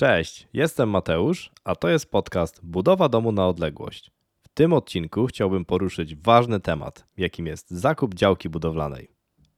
Cześć, jestem Mateusz, a to jest podcast Budowa domu na odległość. W tym odcinku chciałbym poruszyć ważny temat, jakim jest zakup działki budowlanej.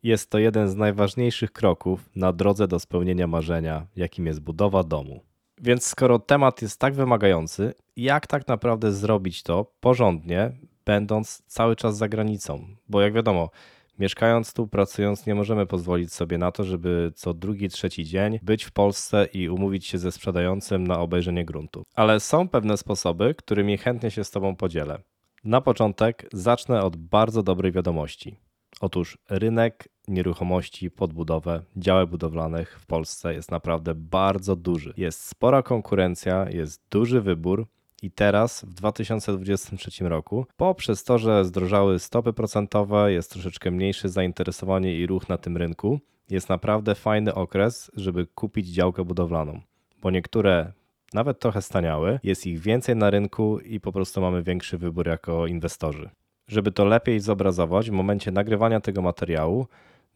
Jest to jeden z najważniejszych kroków na drodze do spełnienia marzenia, jakim jest budowa domu. Więc skoro temat jest tak wymagający, jak tak naprawdę zrobić to porządnie, będąc cały czas za granicą? Bo jak wiadomo, Mieszkając tu, pracując, nie możemy pozwolić sobie na to, żeby co drugi, trzeci dzień być w Polsce i umówić się ze sprzedającym na obejrzenie gruntu. Ale są pewne sposoby, którymi chętnie się z Tobą podzielę. Na początek zacznę od bardzo dobrej wiadomości. Otóż rynek nieruchomości pod budowę, działek budowlanych w Polsce jest naprawdę bardzo duży. Jest spora konkurencja, jest duży wybór i teraz w 2023 roku, poprzez to, że zdrożały stopy procentowe, jest troszeczkę mniejsze zainteresowanie i ruch na tym rynku, jest naprawdę fajny okres, żeby kupić działkę budowlaną, bo niektóre nawet trochę staniały, jest ich więcej na rynku i po prostu mamy większy wybór jako inwestorzy. Żeby to lepiej zobrazować, w momencie nagrywania tego materiału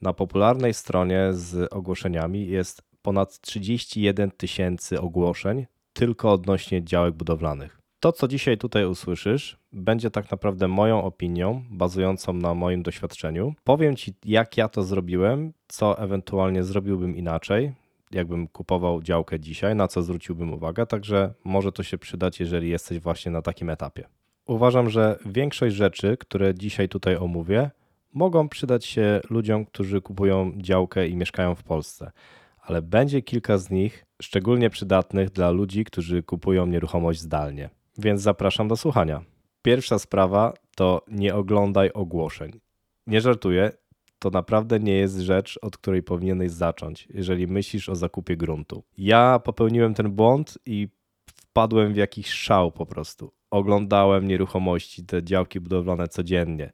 na popularnej stronie z ogłoszeniami jest ponad 31 tysięcy ogłoszeń tylko odnośnie działek budowlanych. To, co dzisiaj tutaj usłyszysz, będzie tak naprawdę moją opinią, bazującą na moim doświadczeniu. Powiem Ci, jak ja to zrobiłem, co ewentualnie zrobiłbym inaczej, jakbym kupował działkę dzisiaj, na co zwróciłbym uwagę, także może to się przydać, jeżeli jesteś właśnie na takim etapie. Uważam, że większość rzeczy, które dzisiaj tutaj omówię, mogą przydać się ludziom, którzy kupują działkę i mieszkają w Polsce ale będzie kilka z nich szczególnie przydatnych dla ludzi, którzy kupują nieruchomość zdalnie. Więc zapraszam do słuchania. Pierwsza sprawa to nie oglądaj ogłoszeń. Nie żartuję, to naprawdę nie jest rzecz, od której powinieneś zacząć, jeżeli myślisz o zakupie gruntu. Ja popełniłem ten błąd i wpadłem w jakiś szał po prostu. Oglądałem nieruchomości, te działki budowlane codziennie.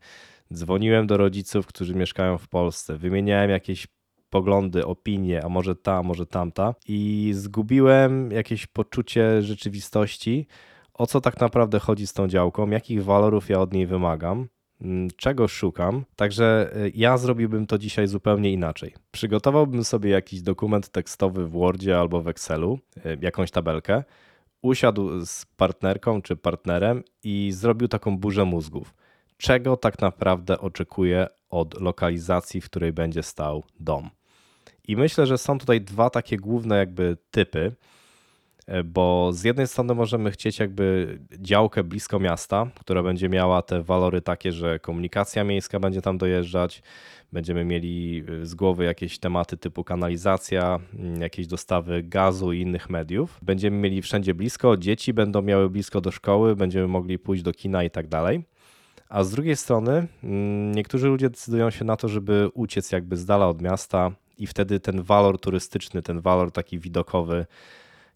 Dzwoniłem do rodziców, którzy mieszkają w Polsce, wymieniałem jakieś poglądy, opinie, a może ta, a może tamta, i zgubiłem jakieś poczucie rzeczywistości, o co tak naprawdę chodzi z tą działką, jakich walorów ja od niej wymagam, mm, czego szukam. Także y, ja zrobiłbym to dzisiaj zupełnie inaczej. Przygotowałbym sobie jakiś dokument tekstowy w Wordzie albo w Excelu, y, jakąś tabelkę, usiadł z partnerką czy partnerem i zrobił taką burzę mózgów. Czego tak naprawdę oczekuję od lokalizacji, w której będzie stał dom? I myślę, że są tutaj dwa takie główne jakby typy, e, bo z jednej strony możemy chcieć jakby działkę blisko miasta, która będzie miała te walory takie, że komunikacja miejska będzie tam dojeżdżać, będziemy mieli e, z głowy jakieś tematy typu kanalizacja, mm, jakieś dostawy gazu i innych mediów. Będziemy mieli wszędzie blisko, dzieci będą miały blisko do szkoły, będziemy mogli pójść do kina i tak dalej. A z drugiej strony mm, niektórzy ludzie decydują się na to, żeby uciec jakby z dala od miasta, i wtedy ten walor turystyczny, ten walor taki widokowy,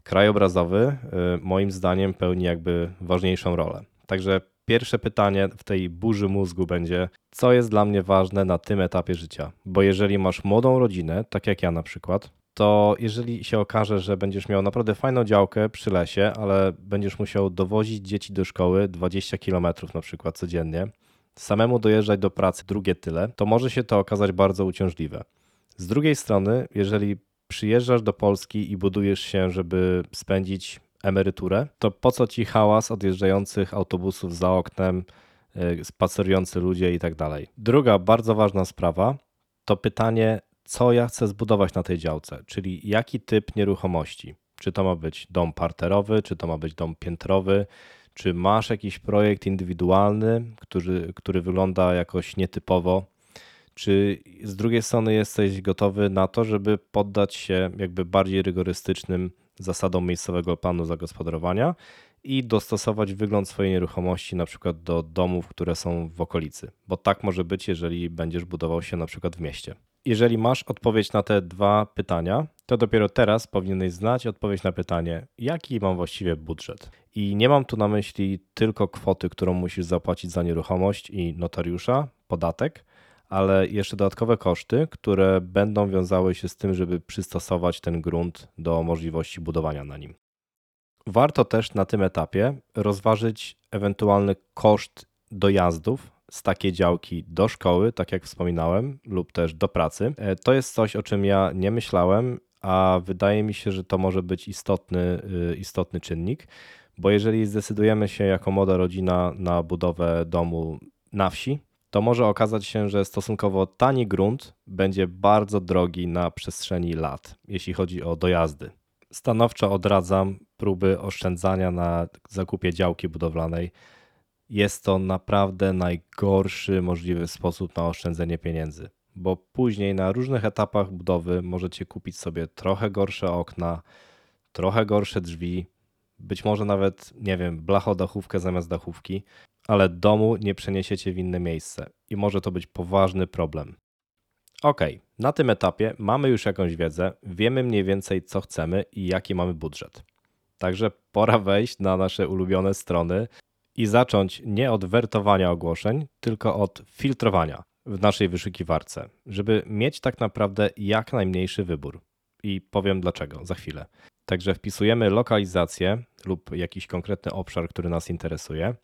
krajobrazowy, y, moim zdaniem pełni jakby ważniejszą rolę. Także pierwsze pytanie w tej burzy mózgu będzie, co jest dla mnie ważne na tym etapie życia? Bo jeżeli masz młodą rodzinę, tak jak ja na przykład, to jeżeli się okaże, że będziesz miał naprawdę fajną działkę przy lesie, ale będziesz musiał dowozić dzieci do szkoły 20 km na przykład codziennie, samemu dojeżdżać do pracy drugie tyle, to może się to okazać bardzo uciążliwe. Z drugiej strony, jeżeli przyjeżdżasz do Polski i budujesz się, żeby spędzić emeryturę, to po co ci hałas odjeżdżających autobusów za oknem, e, spacerujący ludzie i tak dalej. Druga bardzo ważna sprawa to pytanie, co ja chcę zbudować na tej działce, czyli jaki typ nieruchomości. Czy to ma być dom parterowy, czy to ma być dom piętrowy, czy masz jakiś projekt indywidualny, który, który wygląda jakoś nietypowo czy z drugiej strony jesteś gotowy na to, żeby poddać się jakby bardziej rygorystycznym zasadom miejscowego planu zagospodarowania i dostosować wygląd swojej nieruchomości na przykład do domów, które są w okolicy? Bo tak może być, jeżeli będziesz budował się na przykład w mieście. Jeżeli masz odpowiedź na te dwa pytania, to dopiero teraz powinieneś znać odpowiedź na pytanie, jaki mam właściwie budżet. I nie mam tu na myśli tylko kwoty, którą musisz zapłacić za nieruchomość i notariusza, podatek, ale jeszcze dodatkowe koszty, które będą wiązały się z tym, żeby przystosować ten grunt do możliwości budowania na nim. Warto też na tym etapie rozważyć ewentualny koszt dojazdów z takiej działki do szkoły, tak jak wspominałem, lub też do pracy. E, to jest coś, o czym ja nie myślałem, a wydaje mi się, że to może być istotny, y, istotny czynnik, bo jeżeli zdecydujemy się jako młoda rodzina na budowę domu na wsi, to może okazać się, że stosunkowo tani grunt będzie bardzo drogi na przestrzeni lat, jeśli chodzi o dojazdy. Stanowczo odradzam próby oszczędzania na zakupie działki budowlanej. Jest to naprawdę najgorszy możliwy sposób na oszczędzenie pieniędzy, bo później na różnych etapach budowy możecie kupić sobie trochę gorsze okna, trochę gorsze drzwi, być może nawet, nie wiem, blachodachówkę zamiast dachówki, ale domu nie przeniesiecie w inne miejsce i może to być poważny problem. Ok, na tym etapie mamy już jakąś wiedzę, wiemy mniej więcej co chcemy i jaki mamy budżet. Także pora wejść na nasze ulubione strony i zacząć nie od wertowania ogłoszeń, tylko od filtrowania w naszej wyszukiwarce, żeby mieć tak naprawdę jak najmniejszy wybór. I powiem dlaczego za chwilę. Także wpisujemy lokalizację lub jakiś konkretny obszar, który nas interesuje.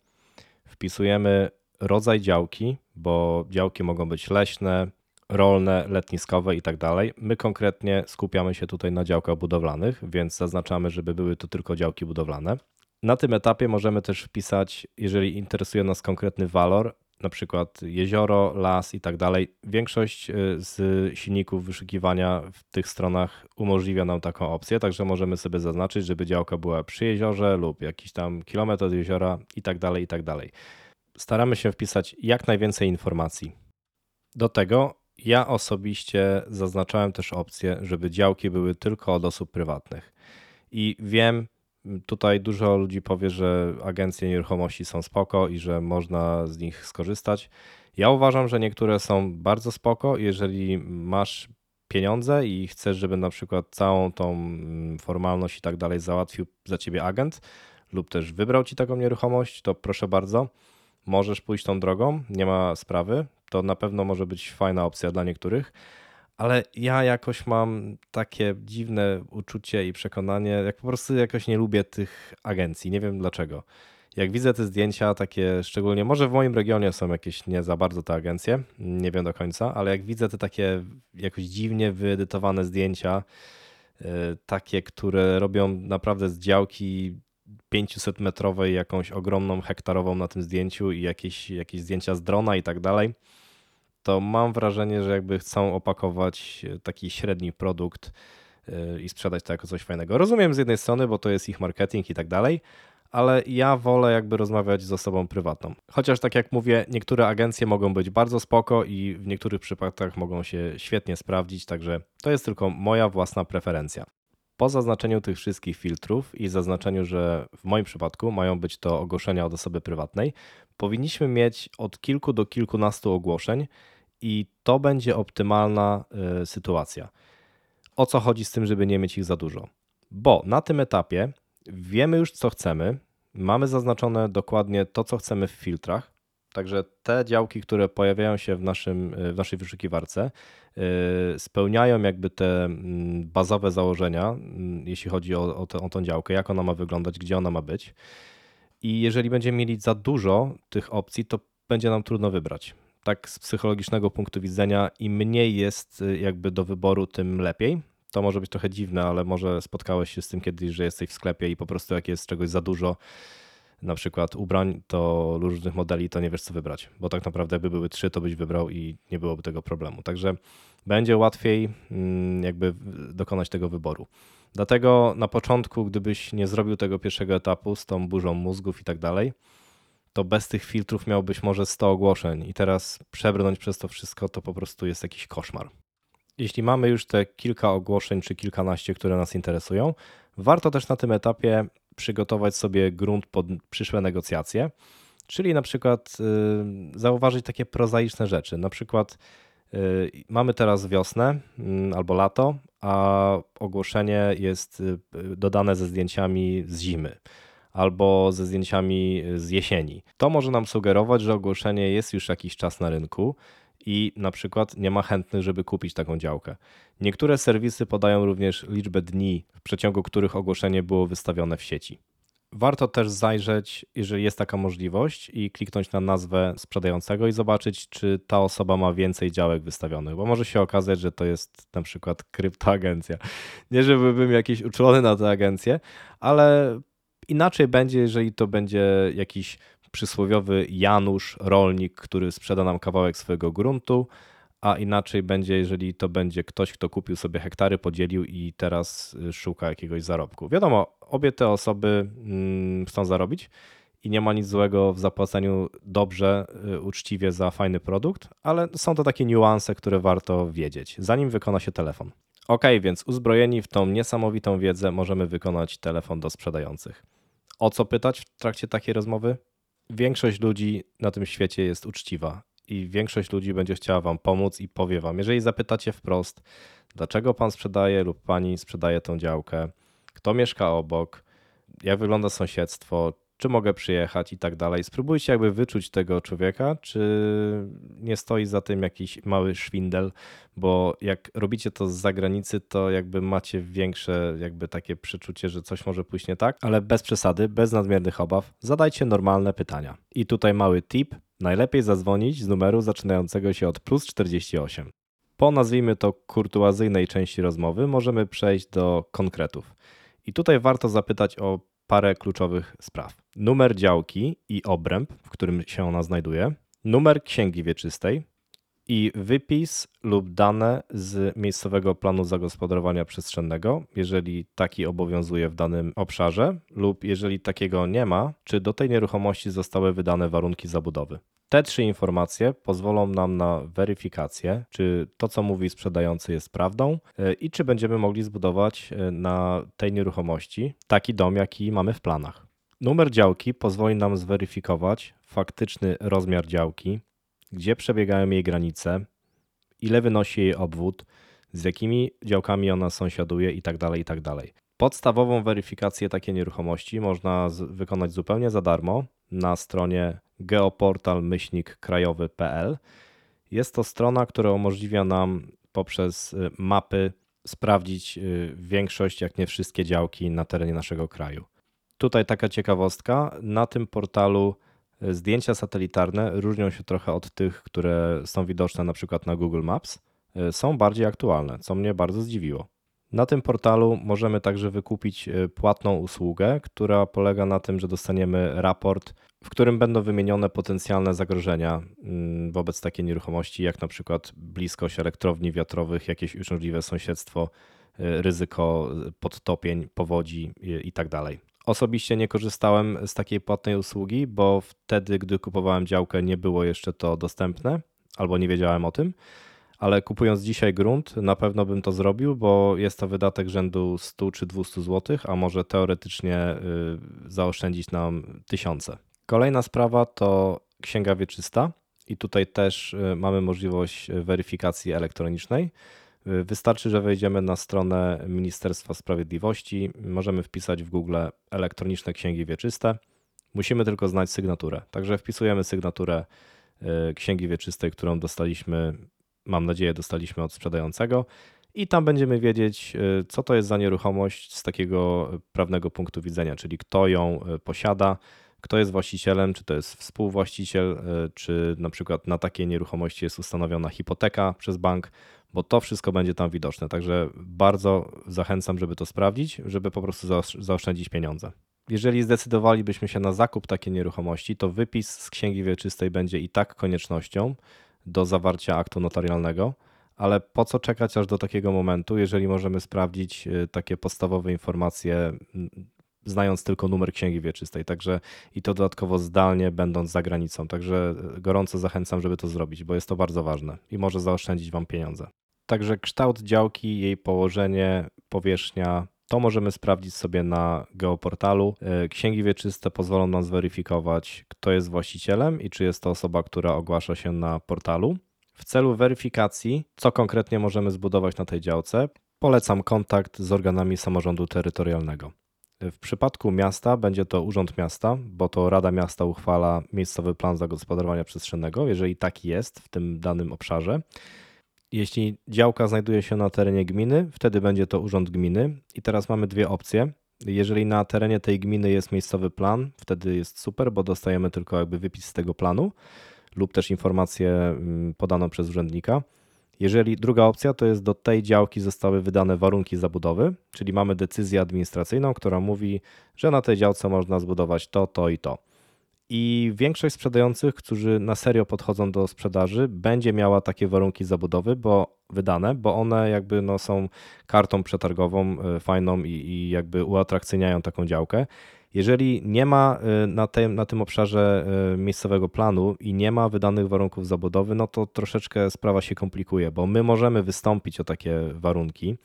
Wpisujemy rodzaj działki, bo działki mogą być leśne, rolne, letniskowe i tak dalej. My konkretnie skupiamy się tutaj na działkach budowlanych, więc zaznaczamy, żeby były to tylko działki budowlane. Na tym etapie możemy też wpisać, jeżeli interesuje nas konkretny walor, na przykład jezioro, las i tak dalej. Większość y, z silników wyszukiwania w tych stronach umożliwia nam taką opcję, także możemy sobie zaznaczyć, żeby działka była przy jeziorze lub jakiś tam kilometr od jeziora i tak dalej, i tak dalej. Staramy się wpisać jak najwięcej informacji. Do tego ja osobiście zaznaczałem też opcję, żeby działki były tylko od osób prywatnych. I wiem, Tutaj dużo ludzi powie, że agencje nieruchomości są spoko i że można z nich skorzystać. Ja uważam, że niektóre są bardzo spoko. Jeżeli masz pieniądze i chcesz, żeby na przykład całą tą mm, formalność i tak dalej załatwił za ciebie agent lub też wybrał ci taką nieruchomość, to proszę bardzo, możesz pójść tą drogą, nie ma sprawy. To na pewno może być fajna opcja dla niektórych ale ja jakoś mam takie dziwne uczucie i przekonanie, jak po prostu jakoś nie lubię tych agencji. Nie wiem dlaczego. Jak widzę te zdjęcia, takie szczególnie, może w moim regionie są jakieś nie za bardzo te agencje, nie wiem do końca, ale jak widzę te takie jakoś dziwnie wyedytowane zdjęcia, yy, takie, które robią naprawdę z działki 500 metrowej jakąś ogromną hektarową na tym zdjęciu i jakieś, jakieś zdjęcia z drona i tak dalej to mam wrażenie, że jakby chcą opakować e, taki średni produkt e, i sprzedać to jako coś fajnego. Rozumiem z jednej strony, bo to jest ich marketing i tak dalej, ale ja wolę jakby rozmawiać z osobą prywatną. Chociaż tak jak mówię, niektóre agencje mogą być bardzo spoko i w niektórych przypadkach mogą się świetnie sprawdzić, także to jest tylko moja własna preferencja. Po zaznaczeniu tych wszystkich filtrów i zaznaczeniu, że w moim przypadku mają być to ogłoszenia od osoby prywatnej, powinniśmy mieć od kilku do kilkunastu ogłoszeń, i to będzie optymalna y, sytuacja. O co chodzi z tym, żeby nie mieć ich za dużo? Bo na tym etapie wiemy już, co chcemy, mamy zaznaczone dokładnie to, co chcemy w filtrach. Także te działki, które pojawiają się w, naszym, y, w naszej wyszukiwarce, y, spełniają jakby te mm, bazowe założenia, mm, jeśli chodzi o, o, te, o tą działkę, jak ona ma wyglądać, gdzie ona ma być. I jeżeli będziemy mieli za dużo tych opcji, to będzie nam trudno wybrać tak z psychologicznego punktu widzenia, im mniej jest y, jakby do wyboru, tym lepiej. To może być trochę dziwne, ale może spotkałeś się z tym kiedyś, że jesteś w sklepie i po prostu jak jest czegoś za dużo, na przykład ubrań, to różnych modeli, to nie wiesz co wybrać, bo tak naprawdę jakby były trzy, to byś wybrał i nie byłoby tego problemu. Także będzie łatwiej mm, jakby dokonać tego wyboru. Dlatego na początku, gdybyś nie zrobił tego pierwszego etapu z tą burzą mózgów i tak dalej, to bez tych filtrów miałbyś może 100 ogłoszeń i teraz przebrnąć przez to wszystko to po prostu jest jakiś koszmar. Jeśli mamy już te kilka ogłoszeń czy kilkanaście, które nas interesują, warto też na tym etapie przygotować sobie grunt pod przyszłe negocjacje, czyli na przykład y, zauważyć takie prozaiczne rzeczy. Na przykład y, mamy teraz wiosnę y, albo lato, a ogłoszenie jest y, dodane ze zdjęciami z zimy albo ze zdjęciami z jesieni. To może nam sugerować, że ogłoszenie jest już jakiś czas na rynku i na przykład nie ma chętnych, żeby kupić taką działkę. Niektóre serwisy podają również liczbę dni, w przeciągu których ogłoszenie było wystawione w sieci. Warto też zajrzeć, jeżeli jest taka możliwość, i kliknąć na nazwę sprzedającego i zobaczyć, czy ta osoba ma więcej działek wystawionych, bo może się okazać, że to jest na przykład kryptoagencja. Nie, żeby byłem jakiś uczulony na tę agencję, ale inaczej będzie, jeżeli to będzie jakiś przysłowiowy Janusz, rolnik, który sprzeda nam kawałek swojego gruntu, a inaczej będzie, jeżeli to będzie ktoś, kto kupił sobie hektary, podzielił i teraz y, szuka jakiegoś zarobku. Wiadomo, obie te osoby mm, chcą zarobić i nie ma nic złego w zapłaceniu dobrze, y, uczciwie za fajny produkt, ale są to takie niuanse, które warto wiedzieć, zanim wykona się telefon. Ok, więc uzbrojeni w tą niesamowitą wiedzę możemy wykonać telefon do sprzedających. O co pytać w trakcie takiej rozmowy? Większość ludzi na tym świecie jest uczciwa i większość ludzi będzie chciała Wam pomóc i powie Wam, jeżeli zapytacie wprost, dlaczego Pan sprzedaje lub Pani sprzedaje tą działkę, kto mieszka obok, jak wygląda sąsiedztwo, czy mogę przyjechać i tak dalej. Spróbujcie jakby wyczuć tego człowieka, czy nie stoi za tym jakiś mały szwindel, bo jak robicie to z zagranicy, to jakby macie większe jakby takie przeczucie, że coś może pójść nie tak, ale bez przesady, bez nadmiernych obaw, zadajcie normalne pytania. I tutaj mały tip, najlepiej zadzwonić z numeru zaczynającego się od plus 48. Po nazwijmy to kurtuazyjnej części rozmowy możemy przejść do konkretów. I tutaj warto zapytać o parę kluczowych spraw. Numer działki i obręb, w którym się ona znajduje, numer księgi wieczystej i wypis lub dane z miejscowego planu zagospodarowania przestrzennego, jeżeli taki obowiązuje w danym obszarze, lub jeżeli takiego nie ma, czy do tej nieruchomości zostały wydane warunki zabudowy. Te trzy informacje pozwolą nam na weryfikację, czy to, co mówi sprzedający, jest prawdą e, i czy będziemy mogli zbudować e, na tej nieruchomości taki dom, jaki mamy w planach. Numer działki pozwoli nam zweryfikować faktyczny rozmiar działki, gdzie przebiegają jej granice, ile wynosi jej obwód, z jakimi działkami ona sąsiaduje itd. Tak itd. Tak Podstawową weryfikację takiej nieruchomości można wykonać zupełnie za darmo na stronie geoportal-krajowy.pl. Jest to strona, która umożliwia nam poprzez y, mapy sprawdzić y, większość, jak nie wszystkie działki na terenie naszego kraju. Tutaj taka ciekawostka, na tym portalu zdjęcia satelitarne różnią się trochę od tych, które są widoczne na przykład na Google Maps. Są bardziej aktualne, co mnie bardzo zdziwiło. Na tym portalu możemy także wykupić e, płatną usługę, która polega na tym, że dostaniemy raport, w którym będą wymienione potencjalne zagrożenia mm, wobec takiej nieruchomości, jak na przykład bliskość elektrowni wiatrowych, jakieś uciążliwe sąsiedztwo, e, ryzyko podtopień, powodzi itd. Osobiście nie korzystałem z takiej płatnej usługi, bo wtedy, gdy kupowałem działkę, nie było jeszcze to dostępne albo nie wiedziałem o tym ale kupując dzisiaj grunt, na pewno bym to zrobił, bo jest to wydatek rzędu 100 czy 200 zł, a może teoretycznie y, zaoszczędzić nam tysiące. Kolejna sprawa to księga wieczysta i tutaj też y, mamy możliwość weryfikacji elektronicznej. Y, wystarczy, że wejdziemy na stronę Ministerstwa Sprawiedliwości, możemy wpisać w Google elektroniczne księgi wieczyste. Musimy tylko znać sygnaturę. Także wpisujemy sygnaturę księgi wieczystej, którą dostaliśmy mam nadzieję, dostaliśmy od sprzedającego. I tam będziemy wiedzieć, y, co to jest za nieruchomość z takiego prawnego punktu widzenia, czyli kto ją y, posiada, kto jest właścicielem, czy to jest współwłaściciel, y, czy na przykład na takiej nieruchomości jest ustanowiona hipoteka przez bank, bo to wszystko będzie tam widoczne. Także bardzo zachęcam, żeby to sprawdzić, żeby po prostu zaoszczędzić pieniądze. Jeżeli zdecydowalibyśmy się na zakup takiej nieruchomości, to wypis z księgi wieczystej będzie i tak koniecznością, do zawarcia aktu notarialnego, ale po co czekać aż do takiego momentu, jeżeli możemy sprawdzić y, takie podstawowe informacje, znając tylko numer księgi wieczystej, także i to dodatkowo zdalnie, będąc za granicą. Także y, gorąco zachęcam, żeby to zrobić, bo jest to bardzo ważne i może zaoszczędzić Wam pieniądze. Także kształt działki, jej położenie, powierzchnia, to możemy sprawdzić sobie na geoportalu. E, księgi wieczyste pozwolą nam zweryfikować, kto jest właścicielem i czy jest to osoba, która ogłasza się na portalu. W celu weryfikacji, co konkretnie możemy zbudować na tej działce, polecam kontakt z organami samorządu terytorialnego. W przypadku miasta będzie to Urząd Miasta, bo to Rada Miasta uchwala miejscowy plan zagospodarowania przestrzennego, jeżeli taki jest w tym danym obszarze. Jeśli działka znajduje się na terenie gminy, wtedy będzie to urząd gminy. I teraz mamy dwie opcje. Jeżeli na terenie tej gminy jest miejscowy plan, wtedy jest super, bo dostajemy tylko jakby wypis z tego planu lub też informację mm, podaną przez urzędnika. Jeżeli druga opcja to jest do tej działki zostały wydane warunki zabudowy, czyli mamy decyzję administracyjną, która mówi, że na tej działce można zbudować to, to i to. I większość sprzedających, którzy na serio podchodzą do sprzedaży, będzie miała takie warunki zabudowy, bo wydane, bo one jakby no są kartą przetargową e, fajną i, i jakby uatrakcyjniają taką działkę. Jeżeli nie ma y, na tym, na tym obszarze y, miejscowego planu i nie ma wydanych warunków zabudowy, no to troszeczkę sprawa się komplikuje, bo my możemy wystąpić o takie warunki,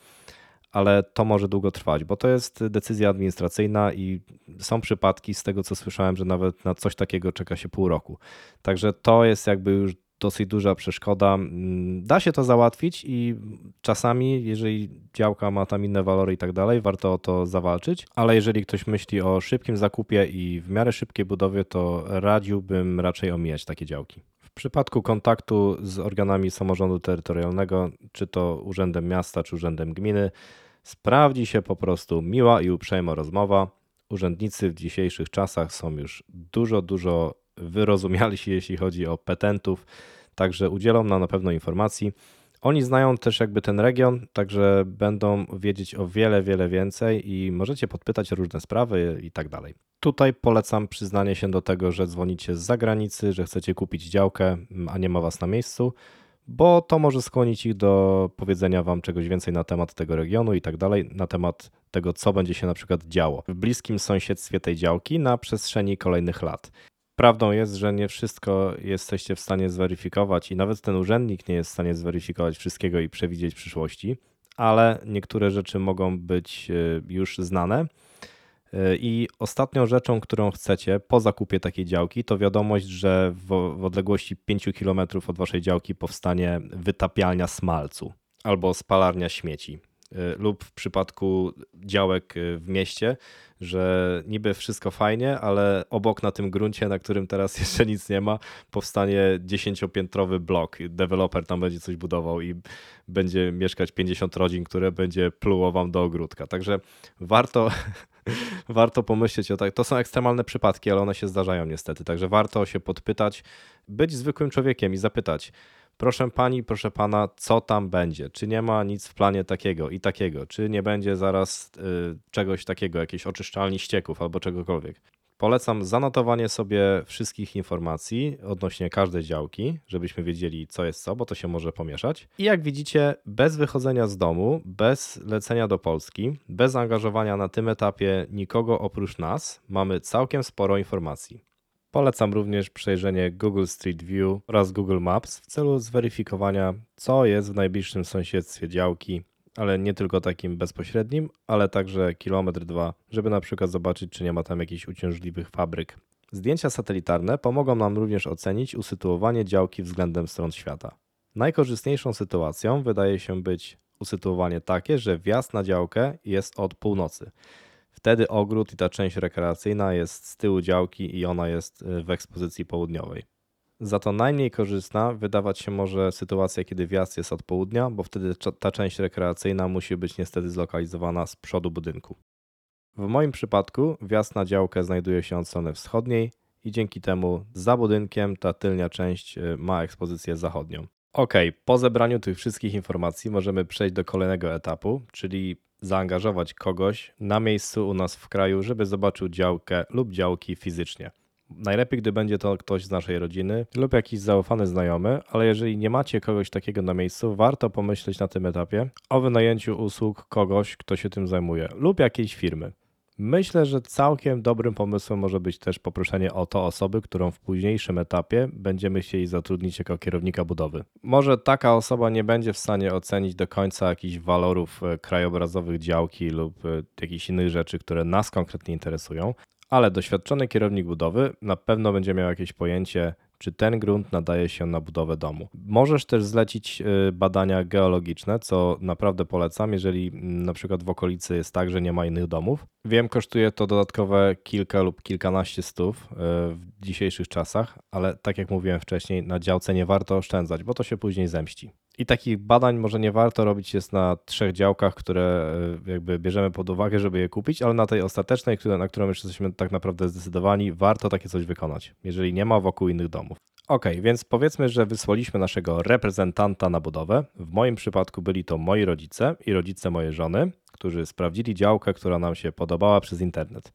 ale to może długo trwać, bo to jest decyzja administracyjna i są przypadki z tego, co słyszałem, że nawet na coś takiego czeka się pół roku. Także to jest jakby już dosyć duża przeszkoda. Mm, da się to załatwić i czasami, jeżeli działka ma tam inne walory i tak dalej, warto o to zawalczyć, ale jeżeli ktoś myśli o szybkim zakupie i w miarę szybkiej budowie, to radziłbym raczej omijać takie działki. W przypadku kontaktu z organami samorządu terytorialnego, czy to urzędem miasta, czy urzędem gminy, sprawdzi się po prostu miła i uprzejma rozmowa. Urzędnicy w dzisiejszych czasach są już dużo, dużo wyrozumiali się, jeśli chodzi o petentów, także udzielą nam na pewno informacji. Oni znają też jakby ten region, także będą wiedzieć o wiele, wiele więcej i możecie podpytać różne sprawy i tak dalej. Tutaj polecam przyznanie się do tego, że dzwonicie z zagranicy, że chcecie kupić działkę, a nie ma was na miejscu, bo to może skłonić ich do powiedzenia wam czegoś więcej na temat tego regionu i tak dalej, na temat tego, co będzie się na przykład działo w bliskim sąsiedztwie tej działki na przestrzeni kolejnych lat. Prawdą jest, że nie wszystko jesteście w stanie zweryfikować i nawet ten urzędnik nie jest w stanie zweryfikować wszystkiego i przewidzieć przyszłości, ale niektóre rzeczy mogą być e, już znane. E, I ostatnią rzeczą, którą chcecie po zakupie takiej działki, to wiadomość, że w, w odległości 5 km od waszej działki powstanie wytapialnia smalcu albo spalarnia śmieci. E, lub w przypadku działek w mieście że niby wszystko fajnie, ale obok na tym gruncie, na którym teraz jeszcze nic nie ma, powstanie dziesięciopiętrowy blok. Deweloper tam będzie coś budował i będzie mieszkać 50 rodzin, które będzie pluło wam do ogródka. Także warto, warto pomyśleć o tak. To są ekstremalne przypadki, ale one się zdarzają niestety. Także warto się podpytać, być zwykłym człowiekiem i zapytać proszę pani, proszę pana, co tam będzie? Czy nie ma nic w planie takiego i takiego? Czy nie będzie zaraz y, czegoś takiego, jakiejś oczyszczalni ścieków albo czegokolwiek? Polecam zanotowanie sobie wszystkich informacji odnośnie każdej działki, żebyśmy wiedzieli, co jest co, bo to się może pomieszać. I jak widzicie, bez wychodzenia z domu, bez lecenia do Polski, bez zaangażowania na tym etapie nikogo oprócz nas, mamy całkiem sporo informacji. Polecam również przejrzenie Google Street View oraz Google Maps w celu zweryfikowania, co jest w najbliższym sąsiedztwie działki, ale nie tylko takim bezpośrednim, ale także kilometr dwa, żeby na przykład zobaczyć, czy nie ma tam jakichś uciążliwych fabryk. Zdjęcia satelitarne pomogą nam również ocenić usytuowanie działki względem stron świata. Najkorzystniejszą sytuacją wydaje się być usytuowanie takie, że wjazd na działkę jest od północy. Wtedy ogród i ta część rekreacyjna jest z tyłu działki i ona jest y, w ekspozycji południowej. Za to najmniej korzystna wydawać się może sytuacja, kiedy wjazd jest od południa, bo wtedy ta część rekreacyjna musi być niestety zlokalizowana z przodu budynku. W moim przypadku wjazd na działkę znajduje się od strony wschodniej i dzięki temu za budynkiem ta tylnia część y, ma ekspozycję zachodnią. Ok, po zebraniu tych wszystkich informacji możemy przejść do kolejnego etapu, czyli zaangażować kogoś na miejscu u nas w kraju, żeby zobaczył działkę lub działki fizycznie. Najlepiej, gdy będzie to ktoś z naszej rodziny lub jakiś zaufany znajomy, ale jeżeli nie macie kogoś takiego na miejscu, warto pomyśleć na tym etapie o wynajęciu usług kogoś, kto się tym zajmuje lub jakiejś firmy. Myślę, że całkiem dobrym pomysłem może być też poproszenie o to osoby, którą w późniejszym etapie będziemy chcieli zatrudnić jako kierownika budowy. Może taka osoba nie będzie w stanie ocenić do końca jakichś walorów e, krajobrazowych działki lub e, jakichś innych rzeczy, które nas konkretnie interesują, ale doświadczony kierownik budowy na pewno będzie miał jakieś pojęcie, czy ten grunt nadaje się na budowę domu. Możesz też zlecić y, badania geologiczne, co naprawdę polecam, jeżeli na przykład w okolicy jest tak, że nie ma innych domów. Wiem, kosztuje to dodatkowe kilka lub kilkanaście stów y, w dzisiejszych czasach, ale tak jak mówiłem wcześniej, na działce nie warto oszczędzać, bo to się później zemści. I takich badań może nie warto robić jest na trzech działkach, które e, jakby bierzemy pod uwagę, żeby je kupić, ale na tej ostatecznej, na którą już jesteśmy tak naprawdę zdecydowani, warto takie coś wykonać, jeżeli nie ma wokół innych domów. Ok, więc powiedzmy, że wysłaliśmy naszego reprezentanta na budowę. W moim przypadku byli to moi rodzice i rodzice mojej żony, którzy sprawdzili działkę, która nam się podobała przez internet.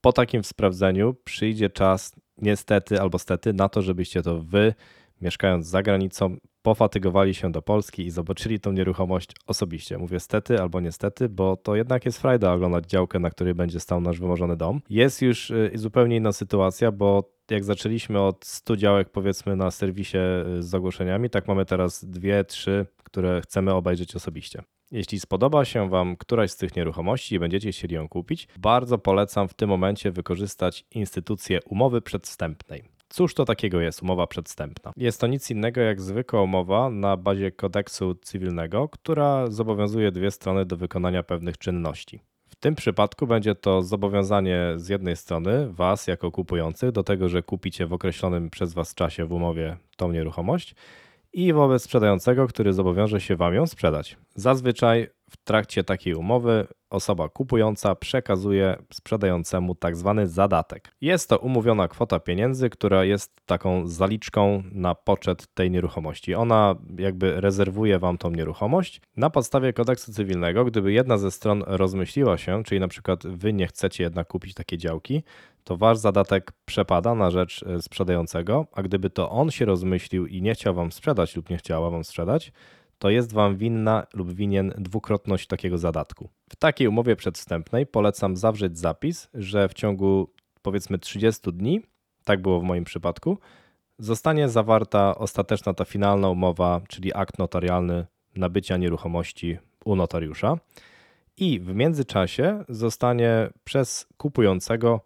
Po takim sprawdzeniu przyjdzie czas, niestety albo stety, na to, żebyście to wy, mieszkając za granicą, pofatygowali się do Polski i zobaczyli tą nieruchomość osobiście. Mówię stety albo niestety, bo to jednak jest frajda oglądać działkę, na której będzie stał nasz wymarzony dom. Jest już y, zupełnie inna sytuacja, bo jak zaczęliśmy od 100 działek powiedzmy na serwisie y, z ogłoszeniami, tak mamy teraz dwie, trzy, które chcemy obejrzeć osobiście. Jeśli spodoba się Wam któraś z tych nieruchomości i będziecie chcieli ją kupić, bardzo polecam w tym momencie wykorzystać instytucję umowy przedwstępnej. Cóż to takiego jest umowa przedstępna? Jest to nic innego jak zwykła umowa na bazie kodeksu cywilnego, która zobowiązuje dwie strony do wykonania pewnych czynności. W tym przypadku będzie to zobowiązanie z jednej strony Was jako kupujących do tego, że kupicie w określonym przez Was czasie w umowie tą nieruchomość i wobec sprzedającego, który zobowiąże się Wam ją sprzedać. Zazwyczaj w trakcie takiej umowy osoba kupująca przekazuje sprzedającemu tak zwany zadatek. Jest to umówiona kwota pieniędzy, która jest taką zaliczką na poczet tej nieruchomości. Ona jakby rezerwuje wam tą nieruchomość. Na podstawie kodeksu cywilnego, gdyby jedna ze stron rozmyśliła się, czyli na przykład wy nie chcecie jednak kupić takiej działki, to wasz zadatek przepada na rzecz e, sprzedającego, a gdyby to on się rozmyślił i nie chciał wam sprzedać lub nie chciała wam sprzedać, to jest Wam winna lub winien dwukrotność takiego zadatku. W takiej umowie przedwstępnej polecam zawrzeć zapis, że w ciągu powiedzmy 30 dni, tak było w moim przypadku, zostanie zawarta ostateczna ta finalna umowa, czyli akt notarialny nabycia nieruchomości u notariusza. I w międzyczasie zostanie przez kupującego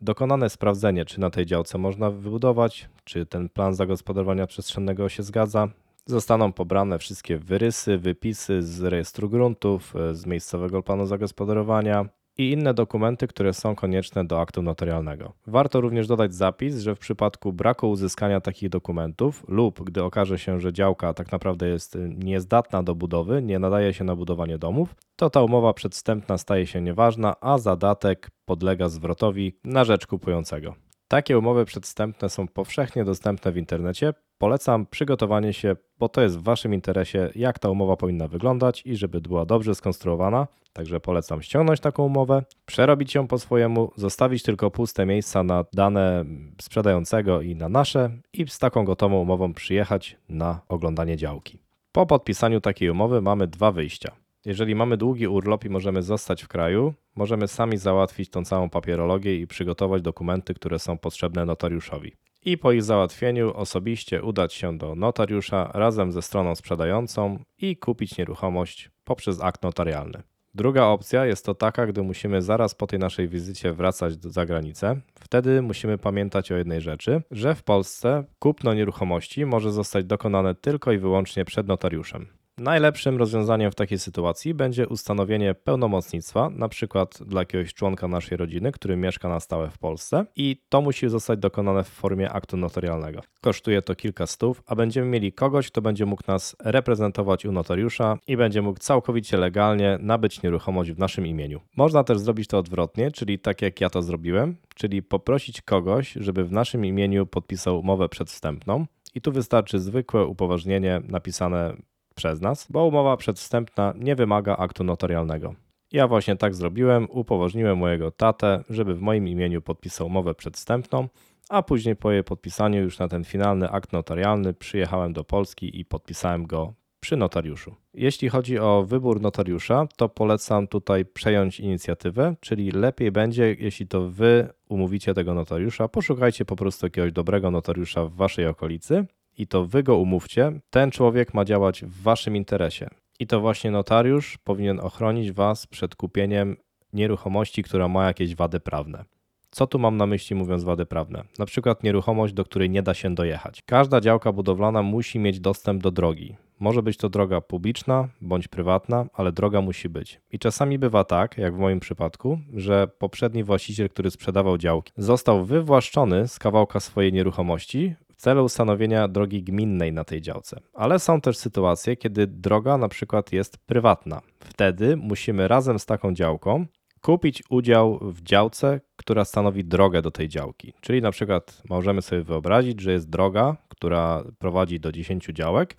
dokonane sprawdzenie, czy na tej działce można wybudować, czy ten plan zagospodarowania przestrzennego się zgadza, Zostaną pobrane wszystkie wyrysy, wypisy z rejestru gruntów, e, z miejscowego planu zagospodarowania i inne dokumenty, które są konieczne do aktu notarialnego. Warto również dodać zapis, że w przypadku braku uzyskania takich dokumentów lub gdy okaże się, że działka tak naprawdę jest e, niezdatna do budowy, nie nadaje się na budowanie domów, to ta umowa przedstępna staje się nieważna, a zadatek podlega zwrotowi na rzecz kupującego. Takie umowy przedstępne są powszechnie dostępne w internecie. Polecam przygotowanie się, bo to jest w Waszym interesie, jak ta umowa powinna wyglądać i żeby była dobrze skonstruowana. Także polecam ściągnąć taką umowę, przerobić ją po swojemu, zostawić tylko puste miejsca na dane sprzedającego i na nasze i z taką gotową umową przyjechać na oglądanie działki. Po podpisaniu takiej umowy mamy dwa wyjścia. Jeżeli mamy długi urlop i możemy zostać w kraju, możemy sami załatwić tą całą papierologię i przygotować dokumenty, które są potrzebne notariuszowi. I po ich załatwieniu osobiście udać się do notariusza razem ze stroną sprzedającą i kupić nieruchomość poprzez akt notarialny. Druga opcja jest to taka, gdy musimy zaraz po tej naszej wizycie wracać do zagranicy. Wtedy musimy pamiętać o jednej rzeczy, że w Polsce kupno nieruchomości może zostać dokonane tylko i wyłącznie przed notariuszem. Najlepszym rozwiązaniem w takiej sytuacji będzie ustanowienie pełnomocnictwa, na przykład dla jakiegoś członka naszej rodziny, który mieszka na stałe w Polsce i to musi zostać dokonane w formie aktu notarialnego. Kosztuje to kilka stów, a będziemy mieli kogoś, kto będzie mógł nas reprezentować u notariusza i będzie mógł całkowicie legalnie nabyć nieruchomość w naszym imieniu. Można też zrobić to odwrotnie, czyli tak jak ja to zrobiłem, czyli poprosić kogoś, żeby w naszym imieniu podpisał umowę przedwstępną. I tu wystarczy zwykłe upoważnienie napisane przez nas, bo umowa przedwstępna nie wymaga aktu notarialnego. Ja właśnie tak zrobiłem, upoważniłem mojego tatę, żeby w moim imieniu podpisał umowę przedwstępną, a później po jej podpisaniu już na ten finalny akt notarialny przyjechałem do Polski i podpisałem go przy notariuszu. Jeśli chodzi o wybór notariusza, to polecam tutaj przejąć inicjatywę, czyli lepiej będzie, jeśli to wy umówicie tego notariusza, poszukajcie po prostu jakiegoś dobrego notariusza w waszej okolicy i to wy go umówcie, ten człowiek ma działać w waszym interesie. I to właśnie notariusz powinien ochronić was przed kupieniem nieruchomości, która ma jakieś wady prawne. Co tu mam na myśli mówiąc wady prawne? Na przykład nieruchomość, do której nie da się dojechać. Każda działka budowlana musi mieć dostęp do drogi. Może być to droga publiczna bądź prywatna, ale droga musi być. I czasami bywa tak, jak w moim przypadku, że poprzedni właściciel, który sprzedawał działki, został wywłaszczony z kawałka swojej nieruchomości celu ustanowienia drogi gminnej na tej działce. Ale są też sytuacje, kiedy droga na przykład jest prywatna. Wtedy musimy razem z taką działką kupić udział w działce, która stanowi drogę do tej działki. Czyli na przykład możemy sobie wyobrazić, że jest droga, która prowadzi do 10 działek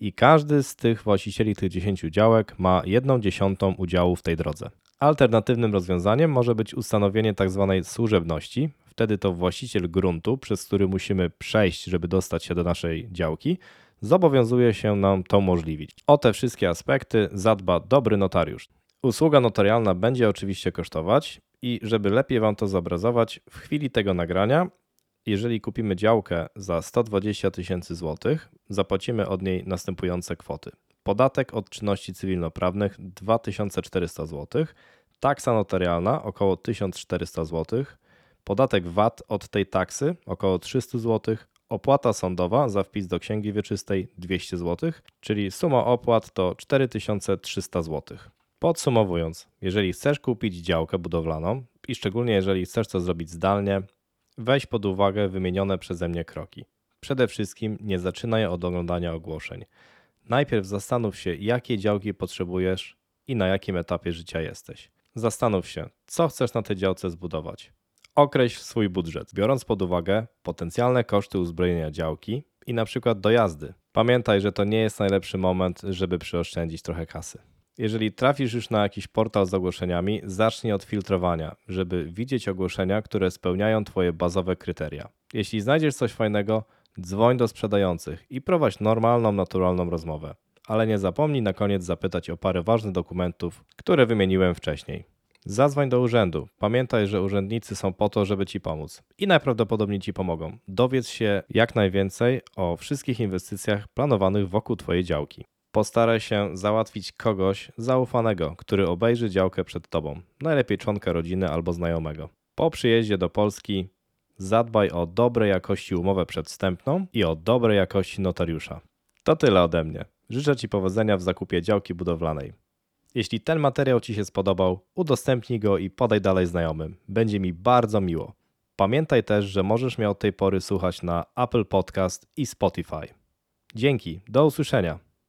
i każdy z tych właścicieli tych 10 działek ma jedną dziesiątą udziału w tej drodze. Alternatywnym rozwiązaniem może być ustanowienie tzw. Tak służebności. Wtedy to właściciel gruntu, przez który musimy przejść, żeby dostać się do naszej działki, zobowiązuje się nam to umożliwić. O te wszystkie aspekty zadba dobry notariusz. Usługa notarialna będzie oczywiście kosztować i żeby lepiej Wam to zobrazować, w chwili tego nagrania, jeżeli kupimy działkę za 120 tysięcy złotych, zapłacimy od niej następujące kwoty. Podatek od czynności cywilnoprawnych 2400 zł, taksa notarialna około 1400 zł, podatek VAT od tej taksy około 300 zł, opłata sądowa za wpis do księgi wieczystej 200 zł, czyli suma opłat to 4300 zł. Podsumowując, jeżeli chcesz kupić działkę budowlaną i szczególnie jeżeli chcesz to zrobić zdalnie, weź pod uwagę wymienione przeze mnie kroki. Przede wszystkim nie zaczynaj od oglądania ogłoszeń. Najpierw zastanów się, jakie działki potrzebujesz i na jakim etapie życia jesteś. Zastanów się, co chcesz na tej działce zbudować. Określ swój budżet, biorąc pod uwagę potencjalne koszty uzbrojenia działki i na przykład dojazdy. Pamiętaj, że to nie jest najlepszy moment, żeby przyoszczędzić trochę kasy. Jeżeli trafisz już na jakiś portal z ogłoszeniami, zacznij od filtrowania, żeby widzieć ogłoszenia, które spełniają Twoje bazowe kryteria. Jeśli znajdziesz coś fajnego, dzwoń do sprzedających i prowadź normalną, naturalną rozmowę. Ale nie zapomnij na koniec zapytać o parę ważnych dokumentów, które wymieniłem wcześniej. Zadzwoń do urzędu. Pamiętaj, że urzędnicy są po to, żeby Ci pomóc i najprawdopodobniej Ci pomogą. Dowiedz się jak najwięcej o wszystkich inwestycjach planowanych wokół Twojej działki. Postaraj się załatwić kogoś zaufanego, który obejrzy działkę przed Tobą, najlepiej członka rodziny albo znajomego. Po przyjeździe do Polski zadbaj o dobrej jakości umowę przedwstępną i o dobrej jakości notariusza. To tyle ode mnie. Życzę Ci powodzenia w zakupie działki budowlanej. Jeśli ten materiał Ci się spodobał, udostępnij go i podaj dalej znajomym. Będzie mi bardzo miło. Pamiętaj też, że możesz mnie od tej pory słuchać na Apple Podcast i Spotify. Dzięki, do usłyszenia.